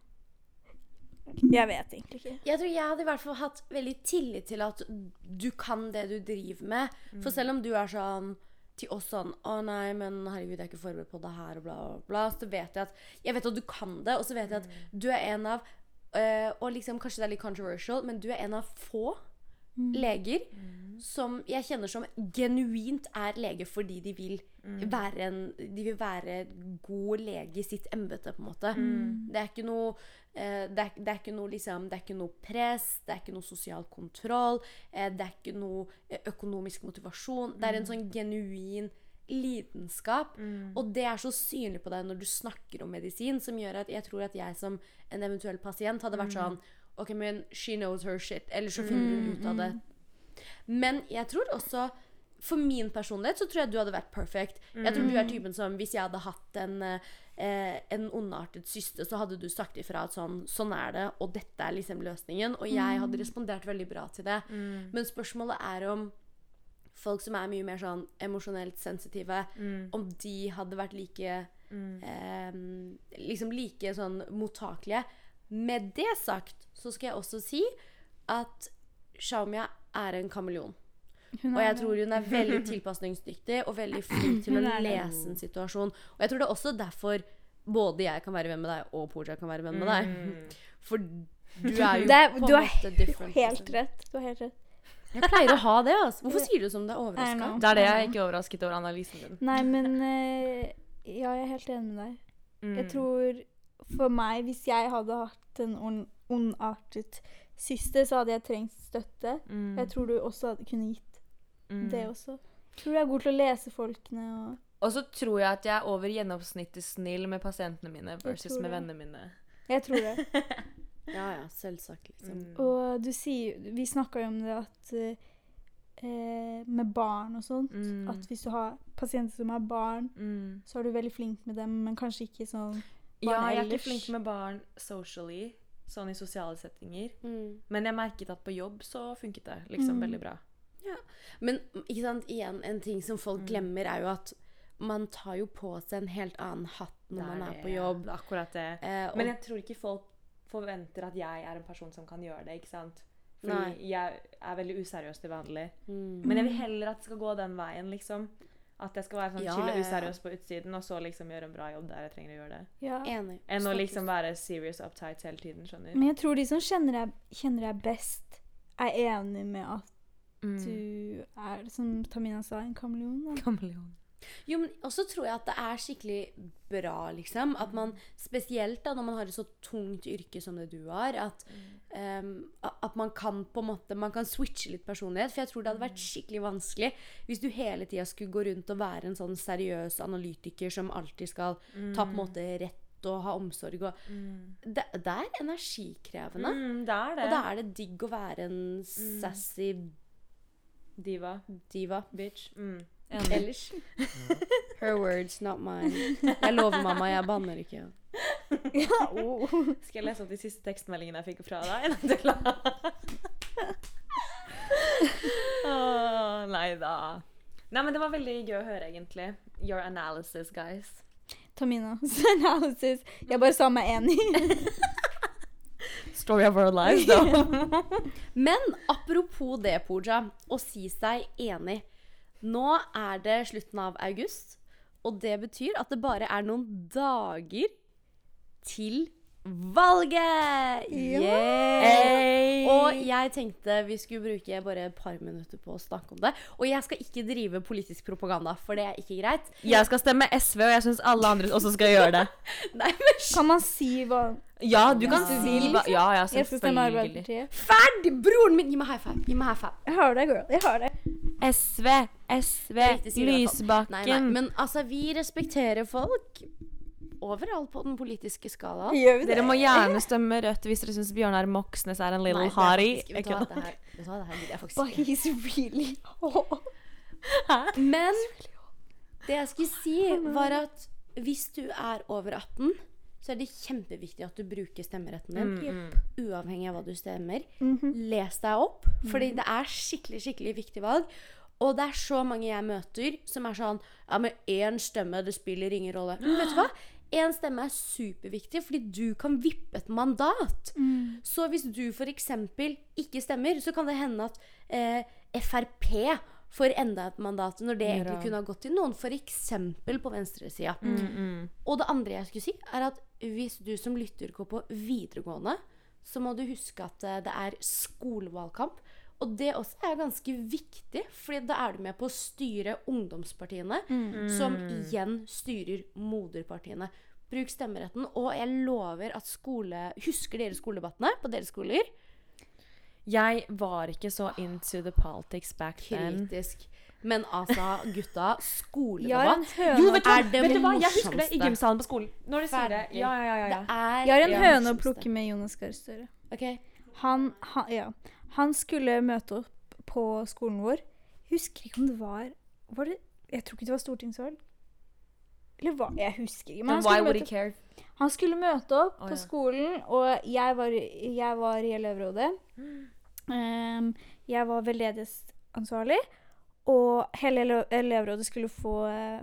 C: jeg vet egentlig ikke.
B: Jeg tror jeg hadde i hvert fall hatt veldig tillit til at du kan det du driver med. For selv om du er sånn til oss sånn Å nei, men herregud, jeg er ikke forberedt på det her, og bla, bla, bla. Så vet jeg at Jeg vet at du kan det, og så vet jeg at du er en av øh, Og liksom, kanskje det er litt controversial, men du er en av få leger som jeg kjenner som genuint er lege fordi de vil være en De vil være god lege i sitt embete, på en måte. Det er ikke noe Uh, det, er, det er ikke noe liksom Det er ikke noe press, det er ikke noe sosial kontroll, uh, det er ikke noe økonomisk motivasjon. Det er en sånn genuin lidenskap. Og det er så synlig på deg når du snakker om medisin, som gjør at jeg tror at jeg som en eventuell pasient hadde vært sånn OK, men she knows her shit. Eller så finner hun ut av det. Men jeg tror også for min personlighet så tror jeg du hadde vært perfect. Jeg tror du er typen som hvis jeg hadde hatt en, eh, en ondartet syste, så hadde du sagt ifra at sånn, sånn er det, og dette er liksom løsningen. Og jeg hadde respondert veldig bra til det. Men spørsmålet er om folk som er mye mer sånn emosjonelt sensitive, om de hadde vært like eh, Liksom like sånn mottakelige. Med det sagt så skal jeg også si at Xiaomia er en kameleon. Og jeg tror hun er veldig tilpasningsdyktig og veldig flink til å lese en situasjon. Og jeg tror det er også derfor både jeg kan være venn med deg, og Pooja kan være venn med deg. For du er jo
C: Det er,
B: på en
C: du har
B: måte different.
C: helt rett. Du har helt rett.
B: Jeg pleier å ha det, altså. Hvorfor sier du som det er overraska?
A: Det er det jeg er ikke overrasket over analysen din.
C: Nei, men eh, Ja, jeg er helt enig med deg.
A: Mm.
C: Jeg tror for meg, hvis jeg hadde hatt en on- ondartet Siste så hadde jeg trengt støtte.
A: Mm.
C: Jeg tror du også hadde kunne gitt
A: Mm.
C: det også. Jeg tror du er god til å lese folkene og
A: Og så tror jeg at jeg er over gjennomsnittet snill med pasientene mine versus
C: tror
A: med
C: det.
A: vennene mine.
C: Jeg tror det.
B: Ja, ja, selvsagt, liksom.
A: Mm.
C: Og du sier Vi snakka jo om det at eh, eh, Med barn og sånt.
A: Mm.
C: At hvis du har pasienter som har barn,
A: Mm.
C: så er du veldig flink med dem, men kanskje ikke sånn
A: Ja, jeg er ikke flink med barn socially, sånn i sosiale settinger.
B: Mm.
A: Men jeg merket at på jobb så funket det liksom
C: Mm.
A: veldig bra.
B: Men ikke sant, igjen, en ting som folk
A: Mm.
B: glemmer, er jo at man tar jo på seg en helt annen hatt når
A: Det
B: man er på jobb.
A: Akkurat det.
B: Eh, og,
A: Men jeg tror ikke folk forventer at jeg er en person som kan gjøre det, ikke sant? Fordi
B: Nei.
A: jeg er veldig useriøs til vanlig.
B: mm.
A: Men jeg vil heller at det skal gå den veien, liksom. At jeg skal være sånn
B: Ja,
A: chill og
B: ja, ja.
A: useriøs på utsiden, og så liksom gjøre en bra jobb der jeg trenger å gjøre det.
C: Ja.
B: Enig.
A: Enn å liksom være serious uptight hele tiden, skjønner
C: Men jeg tror de som kjenner deg, kjenner deg best, er enig med at
A: Mm.
C: du er, som Tamina sa, en kameleon.
A: Kameleon.
B: Jo, men også tror jeg at det er skikkelig bra, liksom. At man, spesielt da når man har et så tungt yrke som det du har, at, a- at man kan på en måte Man kan switche litt personlighet. For jeg tror det hadde vært skikkelig vanskelig hvis du hele tida skulle gå rundt og være en sånn seriøs analytiker som alltid skal ta på en måte rett og ha omsorg og Det, det er energikrevende.
A: Mm, det er det.
B: Og da er det digg å være en sassy
A: Diva.
B: diva.
A: Bitch. Mm. Enig.
B: Ellers Her words, not mine. Jeg lover, mamma, jeg banner ikke.
C: oh.
A: Skal jeg lese opp de siste tekstmeldingene jeg fikk fra deg? oh, Åh, Nei da. Nei, men det var veldig gøy å høre, egentlig. Your analysis, guys.
C: Taminas Analysis. Jeg bare sa meg enig.
A: Story of our lives, da.
B: Men apropos det, Pooja, å si seg enig. Nå er det slutten av august, og det betyr at det bare er noen dager til valget!
C: Yeah.
B: Yeah. Og jeg tenkte vi skulle bruke bare et par minutter på å snakke om det. Og jeg skal ikke drive politisk propaganda, for det er ikke greit.
A: Jeg skal stemme SV, og jeg syns alle andre også skal gjøre det.
B: Nei, men
C: Kan man si hva
A: Ja, du kan
C: ja.
A: si hva Ja, ja,
C: Jeg skal stemme. Arbeiderpartiet.
B: ferdig! Broren min! Gi meg high five. Gi meg high five.
C: Jeg har det, girl. Jeg har det.
A: SV, SV,
B: fall. Nei, nei,
A: Lysbakken.
B: men altså, vi respekterer folk overalt på den politiske skalaen.
C: Gjør vi det?
A: Dere må gjerne stemme Rødt hvis dere syns Bjørnar Moxnes er en little
B: faktisk- Vet du hva, det her, vet det her gidder jeg faktisk
C: But he's really hot.
B: Men Det jeg skulle si, var at hvis du er over 18, så er det kjempeviktig at du bruker stemmeretten din.
A: Mm, mm.
B: Uavhengig av hva du stemmer.
C: Mhm.
B: Les deg opp, fordi det er skikkelig, skikkelig viktig valg. Og det er så mange jeg møter som er sånn Ja, men én stemme, det spiller ingen rolle. Men vet du hva? Én stemme er superviktig, fordi du kan vippe et mandat.
C: Mm.
B: Så hvis du f.eks. ikke stemmer, så kan det hende at eh, Frp får enda et mandat, når det egentlig kunne ha gått til noen f.eks. på venstresida.
A: Mm, mm.
B: Og det andre jeg skulle si, er at hvis du som lytter går på videregående, så må du huske at eh, det er skolevalgkamp. Og det også er ganske viktig, fordi da er du med på å styre ungdomspartiene, som igjen styrer moderpartiene. Bruk stemmeretten. Og jeg lover at skole Husker dere skoledebattene på deres skoler?
A: Jeg var ikke så into the politics back then.
B: Kritisk. Men altså, gutta, skoledebatt
A: Jo, vet du.
B: Er det
A: vet du hva? Jeg husker det i gymsalen på skolen. Når de sier det. Ja, ja, ja, ja,
B: Det er
C: Jeg har en høne å plukke med Jonas Gahr Støre.
B: Okay.
C: Han, han, ja. Han skulle møte opp på skolen vår. Jeg husker ikke om det var, var det, Jeg tror ikke det var stortingsvalg. Eller hva? Jeg husker ikke. Men han skulle, møte,
A: care?
C: han skulle møte opp
A: oh,
C: på
A: ja.
C: skolen, og jeg var, jeg var i elevrådet. Um, jeg var veldedighetsansvarlig, og hele ele- elevrådet skulle få,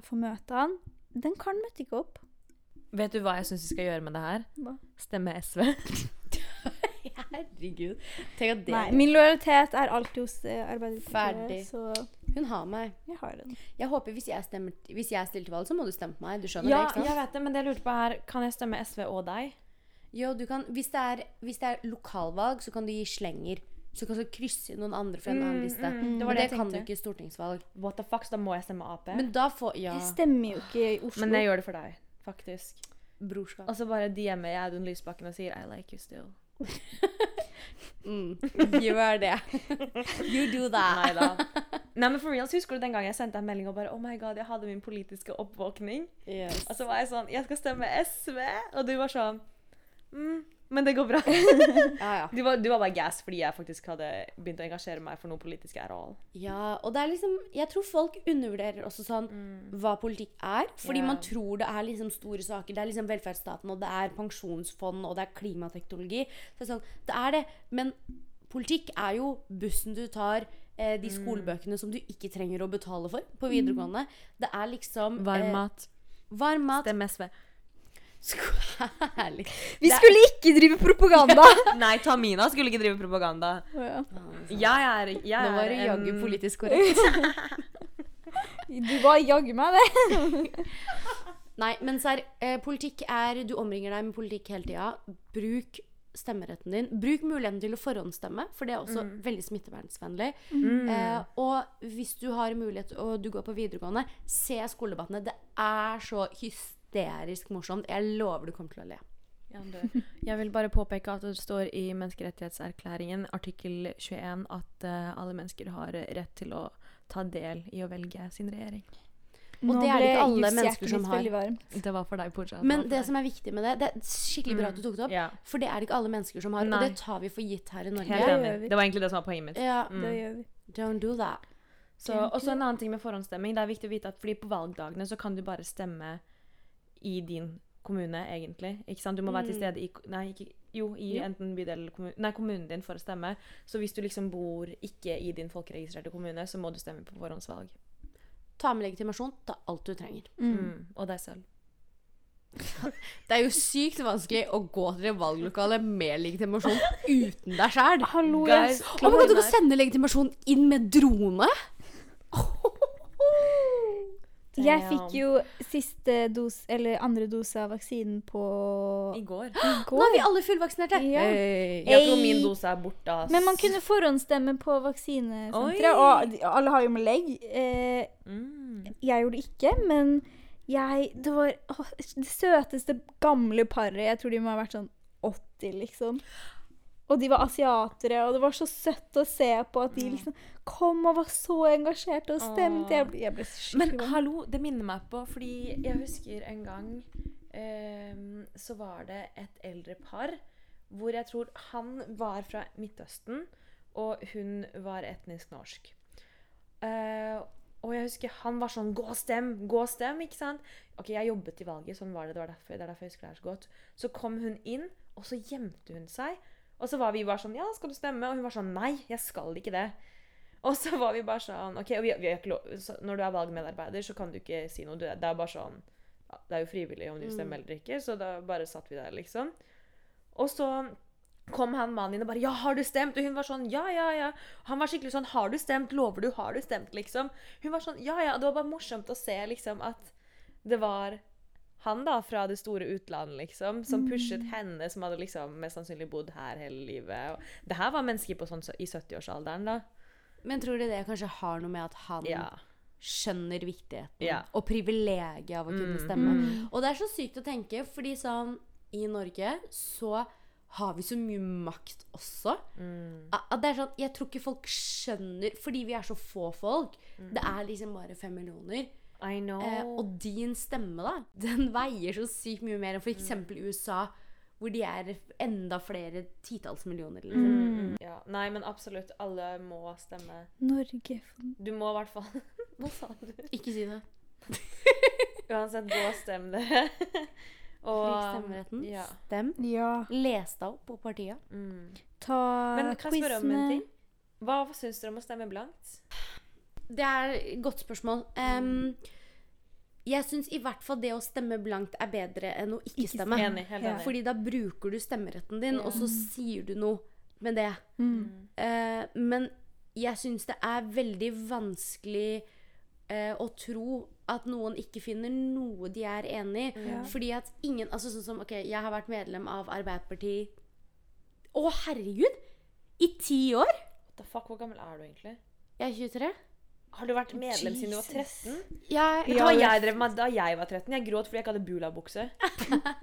C: få møte han. Den karen møtte ikke opp.
A: Vet du hva jeg syns vi skal gjøre med det her?
C: Hva?
A: Stemme SV.
B: Herregud. Tenk at det
C: Nei, min lojalitet er alltid hos eh, Arbeiderpartiet,
B: Ferdig.
C: så
B: Hun har meg.
C: jeg har den.
B: Jeg håper hvis jeg, stemmer, hvis jeg stiller til valg, så må du stemme på meg. Du skjønner
A: Ja,
B: det, ikke sant?
A: jeg vet det, men det jeg lurte på er, Kan jeg stemme SV og deg?
B: Jo, du kan, hvis, det er, hvis det er lokalvalg, så kan du gi slenger. Så kan du krysse noen andre fra en annen liste.
A: mm, det
B: Men
A: var det
B: det
A: jeg
B: kan du ikke i stortingsvalg.
A: What the fuck, så da må jeg stemme Ap.
B: Men da får Ja,
C: Det stemmer jo ikke i Oslo.
A: Men jeg gjør det for deg, faktisk.
B: brorskap.
A: Og så bare DM-er jeg Audun Lysbakken og sier I like you still.
B: Mm. Gjør det. you do that.
A: Nei men for reals, Husker du den gangen jeg sendte deg en melding og bare Oh my god, jeg hadde min politiske oppvåkning?
B: Yes.
A: Og så var jeg sånn Jeg skal stemme SV. Og du var sånn mm, Men det går bra.
B: Ja, ja.
A: Du var, du var bare gass fordi jeg faktisk hadde begynt å engasjere meg for noe politisk at all.
B: Ja, og det er liksom Jeg tror folk undervurderer også sånn hva politikk er. Fordi
A: yeah.
B: man tror det er liksom store saker. Det er liksom velferdsstaten, og det er pensjonsfond, og det er klimateknologi. Så det er sånn, det er det. Men politikk er jo bussen du tar, eh, de skolebøkene som du ikke trenger å betale for på videregående. Det er liksom
A: Varm
B: eh, varm mat.
A: Stem SV.
B: Herlig.
C: Vi
B: Det er-
C: skulle ikke drive propaganda!
A: Nei, Tamina skulle ikke drive propaganda.
C: Ja.
A: Jeg er, jeg
B: Nå var du jaggu
A: en-
B: politisk korrekt.
C: Du var jaggu meg det.
B: Nei, men serr, eh, politikk er Du omringer deg med politikk hele tida. Bruk stemmeretten din. Bruk muligheten til å forhåndsstemme, for det er også veldig smittevernsvennlig.
A: Mm.
B: Eh, og hvis du har mulighet og du går på videregående, se skoledebattene. Det er så hysterisk morsomt. Jeg lover du kommer til å le.
A: Jeg vil bare påpeke at det står i menneskerettighetserklæringen artikkel 21 at uh, alle mennesker har rett til å ta del i å velge sin regjering.
B: Og det er det ikke alle mennesker som har.
C: Varmt.
A: Det var for deg, Pooja.
B: Men det som er viktig med det Det er skikkelig bra at du tok det opp.
A: ja.
B: For det er det ikke alle mennesker som har.
A: Nei.
B: Og det tar vi for gitt her i Norge.
C: Det
A: var egentlig det som var poenget mitt.
B: Ja,
A: Mm.
C: Det gjør vi.
B: Don't do that.
A: Så, og så en annen ting med forhåndsstemming. Det er viktig å vite at fordi på valgdagene så kan du bare stemme i din kommune, egentlig. Ikke sant? Du må være til
B: Mm.
A: stede i Nei, ikke, jo, i
B: Jo.
A: enten bydel eller kommun, nei, kommunen din for å stemme. Så hvis du liksom bor ikke i din folkeregistrerte kommune, så må du stemme på forhåndsvalg.
B: Ta med legitimasjon. Ta alt du trenger.
A: Mm. Og deg selv.
B: Det er jo sykt vanskelig å gå til et valglokale med legitimasjon uten deg sjæl.
C: Hallo,
A: Guys,
B: Oh men kan du ikke sende legitimasjon inn med drone!
C: Jeg fikk jo siste dos, eller andre dose av vaksinen på
A: I går.
C: i
B: Nå
C: går.
B: er vi alle fullvaksinerte.
C: Ja.
B: Hey.
A: Jeg tror min dose er borte. ass.
C: Men man kunne forhåndsstemme på vaksinesenteret, og alle har jo med legg. Eh,
A: mm.
C: jeg gjorde det ikke, men jeg Det var å, det søteste gamle paret. Jeg tror de må ha vært sånn 80, liksom. Og de var asiatere, og det var så søtt å se på at de liksom kom og var så engasjerte og stemte. Jeg, jeg ble
A: Men
C: skikkelig
A: hallo, det minner meg på Fordi jeg husker en gang ehm, Så var det et eldre par Hvor jeg tror han var fra Midtøsten Og hun var etnisk norsk Eh, Og jeg husker han var sånn 'Gå og stem! Gå og stem!' ikke sant? Ok, jeg jobbet i valget, sånn var det. Det, var derfor, det er derfor jeg husker det her så godt. Så kom hun inn, og så gjemte hun seg. Og så var vi bare sånn 'Ja, skal du stemme?' Og hun var sånn 'Nei, jeg skal ikke det'. Og så var vi bare sånn OK, og vi, vi lov, når du er valgmedarbeider, så kan du ikke si noe. Du, det er bare sånn Det er jo frivillig om du stemmer eller ikke, så da bare satt vi der, liksom. Og så kom han mannen inn og bare 'Ja, har du stemt?' Og hun var sånn 'Ja, ja, ja'. Han var skikkelig sånn 'Har du stemt? Lover du? Har du stemt?' liksom. Hun var sånn 'Ja, ja'. Det var bare morsomt å se liksom at det var han da fra det store utlandet, liksom, som pushet henne, som hadde liksom mest sannsynlig bodd her hele livet. Og det her var mennesker på sånn i 70-årsalderen, da.
B: Men tror du det kanskje har noe med at han
A: Ja.
B: skjønner viktigheten
A: Ja.
B: og privilegiet av å kunne
A: Mm.
B: stemme? Og det er så sykt å tenke, fordi sånn i Norge så har vi så mye makt også.
A: Mm.
B: Det er sånn, Jeg tror ikke folk skjønner Fordi vi er så få folk.
A: Mm.
B: Det er liksom bare fem millioner.
A: I know.
B: Eh, og din stemme, da, den veier så sykt mye mer enn f.eks. eksempel USA, hvor de er enda flere titalls millioner. Liksom.
A: Mm. Ja. Nei, men absolutt. Alle må stemme.
C: Norge
A: Du må i hvert fall Hva sa du?
B: Ikke si det.
A: Uansett, gå og stem dere. og
B: Bruk stemmeretten.
A: Ja.
B: Stem.
C: Ja.
B: Les deg opp på partiet.
A: Mm.
C: Ta
A: Men hva spør om en
C: quizene.
A: ting? Hva, hva syns dere om å stemme blankt?
B: Det er et godt spørsmål. Em, jeg syns i hvert fall det å stemme blankt er bedre enn å ikke
C: Ikke
B: stemme.
A: Enig. Helt
C: Ja.
A: enig.
B: Fordi da bruker du stemmeretten din,
A: Ja.
B: og så sier du noe med det.
C: Mm.
B: Uh, men jeg syns det er veldig vanskelig uh, å tro at noen ikke finner noe de er enig i.
C: Ja.
B: Fordi at ingen Altså sånn som OK, jeg har vært medlem av Arbeiderpartiet Å, herregud! I ti år!
A: What the fuck, Hvor gammel er du egentlig?
B: Jeg er 23.
A: Har du vært medlem siden du var 13?
B: Jeg,
A: Vet du hva jeg drev med da jeg var 13? Jeg gråt fordi jeg ikke hadde bulabukse.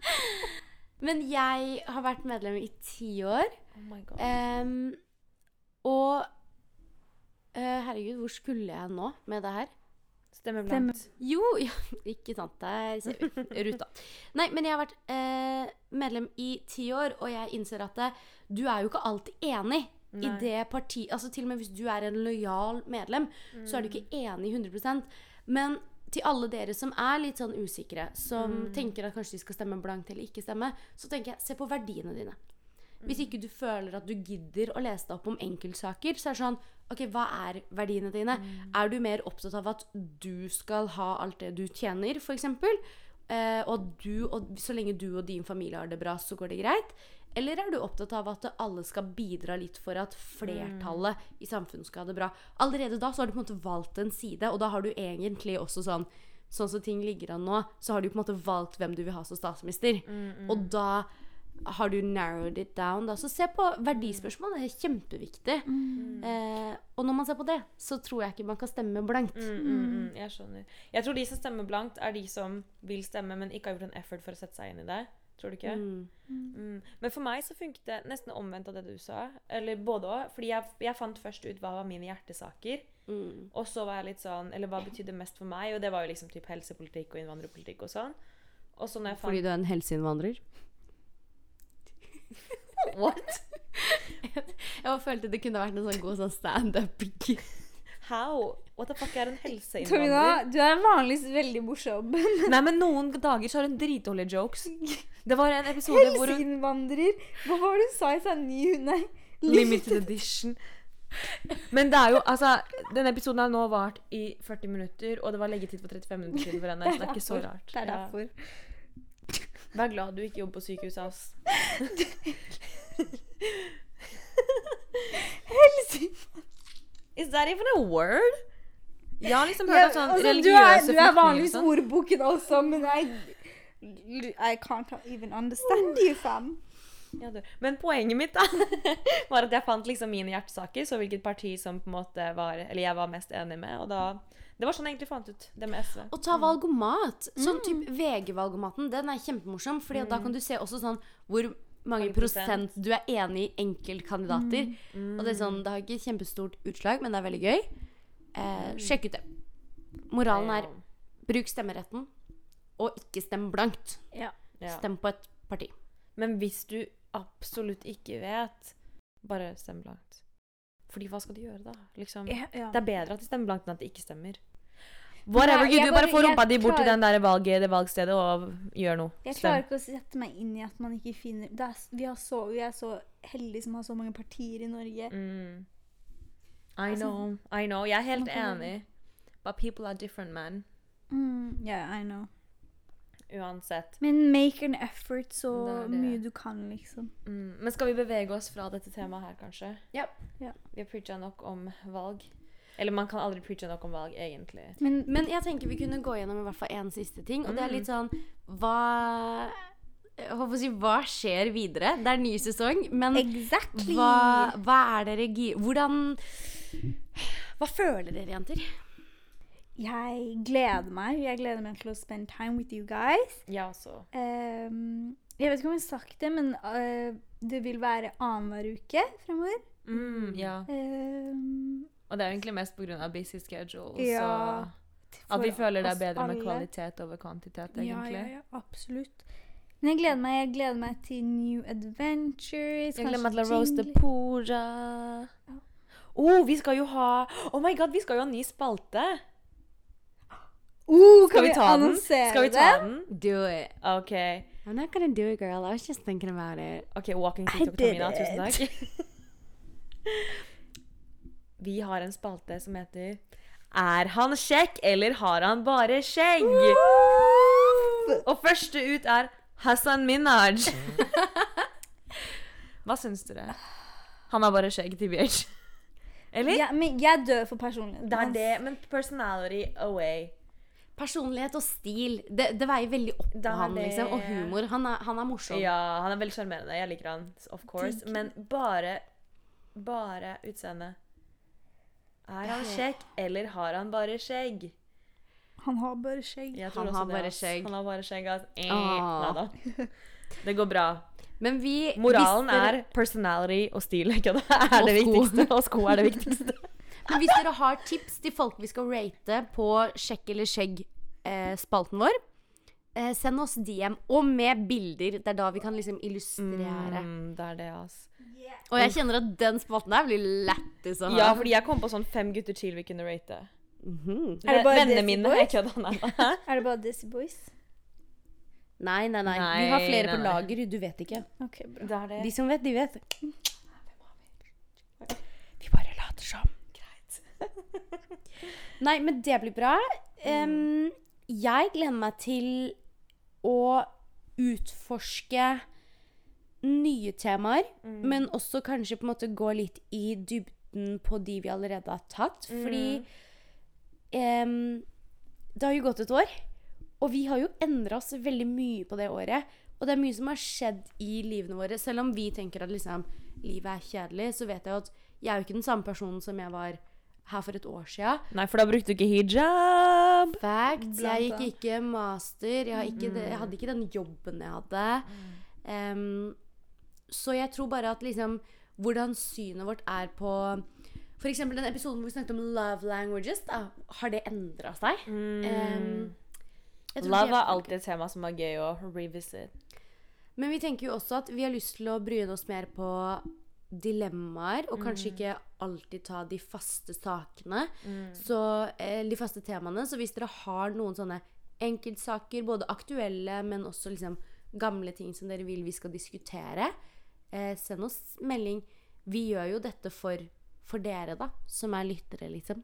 B: Men jeg har vært medlem i ti år.
A: Oh my god.
B: Um, og uh, Herregud, hvor skulle jeg nå med det her?
A: Stemme
C: Stemme.
B: Jo, ja, ikke sant. Der ser vi ruta. Nei, men jeg har vært uh, medlem i ti år, og jeg innser at det, du er jo ikke alltid enig i det parti Altså til og med hvis du er en lojal medlem, så er du ikke enig 100% Men til alle dere som er litt sånn usikre, som tenker at kanskje de skal stemme blankt eller ikke stemme, så tenker jeg, se på verdiene dine. Hvis ikke du føler at du gidder å lese deg opp om enkeltsaker, så er det sånn Ok, hva er verdiene dine? Er du mer opptatt av at du skal ha alt det du tjener, f.eks.? Eh, og, du, og så lenge du og din familie har det bra, så går det greit? Eller er du opptatt av at alle skal bidra litt for at flertallet i samfunnet skal ha det bra? Allerede da så har du på en måte valgt en side, og da har du egentlig også sånn Sånn som ting ligger an nå, så har du på en måte valgt hvem du vil ha som statsminister. Og da har du narrowed it down. Da. Så se på verdispørsmål. Det er kjempeviktig. Eh, og når man ser på det, så tror jeg ikke man kan stemme blankt.
A: Mm, mm, mm, jeg skjønner. Jeg tror de som stemmer blankt, er de som vil stemme, men ikke har gjort en effort for å sette seg inn i det. Tror du ikke?
B: Mm.
A: Mm. Men for meg så funket det nesten omvendt av det du sa. Eller både òg. Fordi jeg, jeg fant først ut hva var mine hjertesaker.
B: Mm.
A: Og så var jeg litt sånn Eller hva betydde mest for meg? Og det var jo liksom typ helsepolitikk og innvandrerpolitikk og sånn. Og så fant
B: Fordi du er en helseinnvandrer?
A: What?
B: Jeg bare følte det kunne vært en sånn god sånn standup.
A: How? What the fuck er en
C: Tomina,
A: helseinnvandrer?
C: du er vanligvis veldig morsom.
A: Nei, men noen dager så har hun dritdårlige jokes. Det var en episode hvor hun
C: Helseinnvandrer. Hva var det hun sa i seg ny Nei.
A: Limited edition. Men det er jo, altså Denne episoden har nå vart i 40 minutter, og det var leggetid for 35 minutter siden for henne. Så det er ikke så rart.
C: Det er
A: Ja.
C: derfor.
A: Vær glad du ikke jobber på sykehuset, ass. Is that even a word? Jeg har liksom hørt
C: Ja,
A: sånn
C: altså,
A: religiøse
C: du er
A: er
C: vanligvis
A: sånn.
C: ordboken også, men jeg I can't even understand you, fam.
A: Ja, du. Men poenget mitt da var at jeg fant liksom mine hjertesaker, så hvilket parti som på en måte var Eller jeg var mest enig med. Og da Det var sånn jeg egentlig fant ut det med SV.
B: Og ta valgomat. Sånn type VG-valgomaten, den er kjempemorsom. Fordi mm. da kan du se også sånn hvor mange
A: prosent.
B: du er enig i enkeltkandidater. Og det er sånn, det har ikke kjempestort utslag, men det er veldig gøy. Eh, sjekk ut det. Moralen er bruk stemmeretten, og ikke stem blankt.
C: Ja.
A: ja.
B: Stem på et parti.
A: Men hvis du absolutt ikke vet, bare stem blankt. Fordi hva skal de gjøre, da? Liksom.
C: Ja, ja.
A: Det er bedre at de stemmer blankt enn at de ikke stemmer. Whatever
C: Nei, jeg
A: do, bare
C: bare-
A: få rumpa di bort til valget, det valgstedet og gjør noe.
C: Jeg klarer ikke å sette meg inn i at man ikke finner er, vi, har så, vi er så heldige som har så mange partier i Norge.
A: Mm. I
C: Altså,
A: know, I know. Jeg er helt enig. But people are different, man.
C: Mm, yeah, I know.
A: Uansett.
C: Men make an effort så mye du kan, liksom.
A: Mm. Men skal vi bevege oss fra dette temaet her, kanskje?
B: Ja.
C: Ja.
A: Vi har preacha nok om valg. Eller man kan aldri preache nok om valg, egentlig.
C: Men,
B: Men jeg tenker vi kunne gå gjennom i hvert fall én siste ting. Og det er
A: Mm.
B: litt sånn Hva jeg å si, Hva skjer videre? Det er ny sesong, men
C: exactly!
B: hva, hva er dere gi... Hvordan Hva føler dere, jenter?
C: Jeg gleder meg. Jeg gleder meg til å spend time with you guys.
A: Jeg også.
C: Ehm, jeg vet ikke om jeg har sagt det, men uh, det vil være annenhver uke fremover.
A: Mm, ja.
C: Ehm,
A: Og det er egentlig mest pga. busy schedule.
C: Ja,
A: så at vi føler det er
C: bedre
A: bedre med kvalitet over kvantitet, egentlig.
C: ja, ja, ja, absolutt. Men jeg gleder meg, jeg gleder meg til new adventures.
A: Jeg gleder meg til roaste
C: jingle.
A: Pora. Oh, vi skal jo ha Oh my god, vi skal jo ha ny spalte!
C: Uh,
A: Skal
C: kan
A: vi ta den? Skal vi ta den?
B: Do it.
A: OK.
B: I'm not gonna do it, girl. I was just thinking about it.
A: Ok, Walking
C: I
A: TikTok
C: did
A: Tamina, tusen
C: it.
A: takk. Vi har en spalte som heter Er han kjekk, eller har han bare skjegg? Og første ut er Hassan Minaj. Hva syns dere? Han har bare skjegg til Bjørn. Eller?
C: Ja, men jeg dør for personligheten
A: Det er det, men personality away.
B: Personlighet og stil, det, det veier veldig opp på ham.
A: det.
B: liksom. Og humor. Han er, han er morsom.
A: Ja, han er veldig sjarmerende. Jeg liker han, of course. Men bare Bare utseende. Er han kjekk, eller har han bare skjegg?
C: Han har bare skjegg.
A: Jeg tror
B: Han
A: også
B: har
A: det,
B: bare skjegg.
A: Han har bare skjegg, ass. Eh,
B: ah.
A: Nei da. Det går bra.
B: Men vi
A: Moralen
B: dere,
A: er personality og stil. Ikke det er
B: Og
A: det
B: sko.
A: viktigste. Og sko er det viktigste.
B: Men hvis dere har tips til folk vi skal rate på Sjekk eller skjegg-spalten vår, eh, send oss DM, og med bilder. Det er da vi kan liksom illustrere.
A: Mm, det er det, ass.
B: Og jeg kjenner at den spalten der blir lættis å ha.
A: Ja, fordi jeg kom på sånn fem gutter chill vi kunne rate.
B: Mhm.
C: Er det bare
A: Vennene mine.
C: Boys?
A: Jeg kødda. Nei.
C: Er det bare Desi Boys?
B: Nei, nei, nei.
A: Nei,
B: Vi har flere
A: nei,
B: på lager. Du vet ikke.
C: Ok, bra.
A: Det er det.
B: De som vet, de vet.
A: Vi bare later som. Greit.
B: Nei, men det blir bra. Em, jeg gleder meg til å utforske nye temaer, men også kanskje på en måte gå litt i dybden på de vi allerede har tatt. Fordi em, det har jo gått et år, og vi har jo endra oss veldig mye på det året. Og det er mye som har skjedd i livene våre. Selv om vi tenker at liksom, livet er kjedelig, så vet jeg jo at jeg er jo ikke den samme personen som jeg var her for et år sia.
A: Nei, for da brukte du ikke hijab.
B: Facts. Jeg gikk ikke master. Jeg, ikke jeg hadde ikke den jobben jeg hadde. Um, så jeg tror bare at liksom Hvordan synet vårt er på F.eks. den episoden hvor vi snakket om love languages. Da, har det endra seg? Mm. Um,
A: Love er alltid et tema som er gøy å revisit.
B: Men vi tenker jo også at vi har lyst til å bryne oss mer på dilemmaer, og kanskje ikke alltid ta de faste sakene. Så, eh, de faste temaene. Så hvis dere har noen sånne enkeltsaker, både aktuelle, men også liksom gamle ting som dere vil vi skal diskutere, eh, send oss melding. Vi gjør jo dette for, for dere, da, som er lyttere, liksom.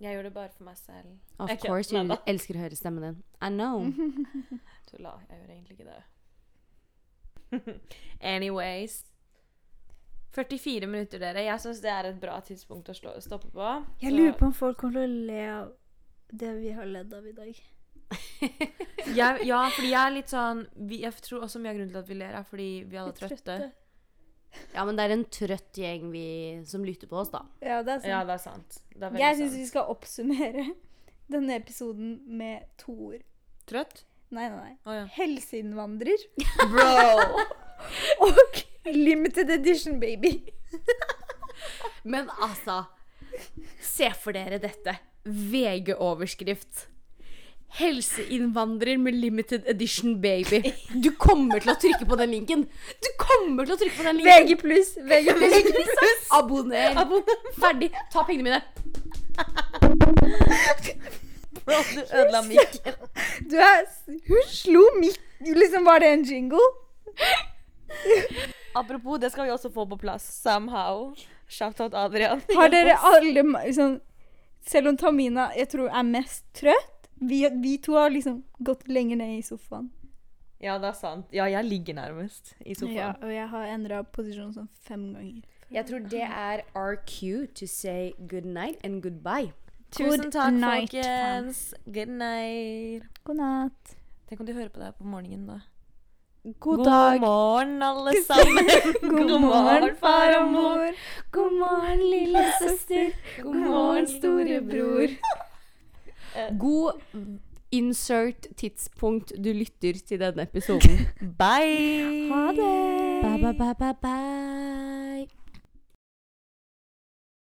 A: Jeg gjør det bare for meg selv.
B: Of
A: okay,
B: course,
A: jeg
B: du elsker å høre stemmen din. I know.
A: Tulla. Jeg gjør egentlig ikke det. Anyways. 44 minutter, dere. Jeg syns det er et bra tidspunkt å slå, stoppe på.
C: Jeg
A: Så-
C: lurer på om folk kommer til å le av det vi har ledd av i dag.
A: jeg, Ja, fordi jeg er litt sånn vi, Jeg tror også mye av grunnen til at vi ler, er fordi vi alle er trøtte.
B: Ja, men det er en trøtt gjeng vi, som lytter på oss, da.
C: Ja, det er sant.
A: Ja, det er sant. Det er
C: jeg syns vi skal oppsummere denne episoden med to ord.
A: Trøtt?
C: Nei, nei, nei.
A: Oh, ja.
C: Helseinnvandrer
A: Bro!
C: og limited edition baby.
B: Men altså Se for dere dette. VG-overskrift. Helseinnvandrer med limited edition baby. Du kommer til å trykke på den linken. Du kommer til å trykke på den linken.
C: VG pluss. VG pluss.
B: Abonner. Ferdig. Ta pengene mine.
A: Bro, du ødela mikken.
C: Du er Hun slo mikken. Liksom, var det en jingle?
A: Apropos, det skal vi også få på plass. Somehow. Shout-out Adrian.
C: Har dere alle liksom, Selv om Tamina jeg tror er mest trøtt, vi, vi to har liksom gått lenger ned i sofaen.
A: Ja, det er sant. Ja, jeg ligger nærmest i sofaen.
C: Ja, og jeg har endra posisjon sånn fem ganger.
B: Jeg tror det er our cue to say good night and goodbye.
A: Tusen takk,
C: night,
A: folkens. Good night.
C: God natt.
A: Tenk om de hører på det her på morgenen, da.
B: God dag.
A: morgen, alle sammen.
C: God morgen, far og mor.
B: God morgen, lille søster.
A: God morgen,
B: storebror. God insert tidspunkt du lytter til denne episoden.
A: Bye.
C: Ha det.
B: Bye, bye, bye, bye, bye.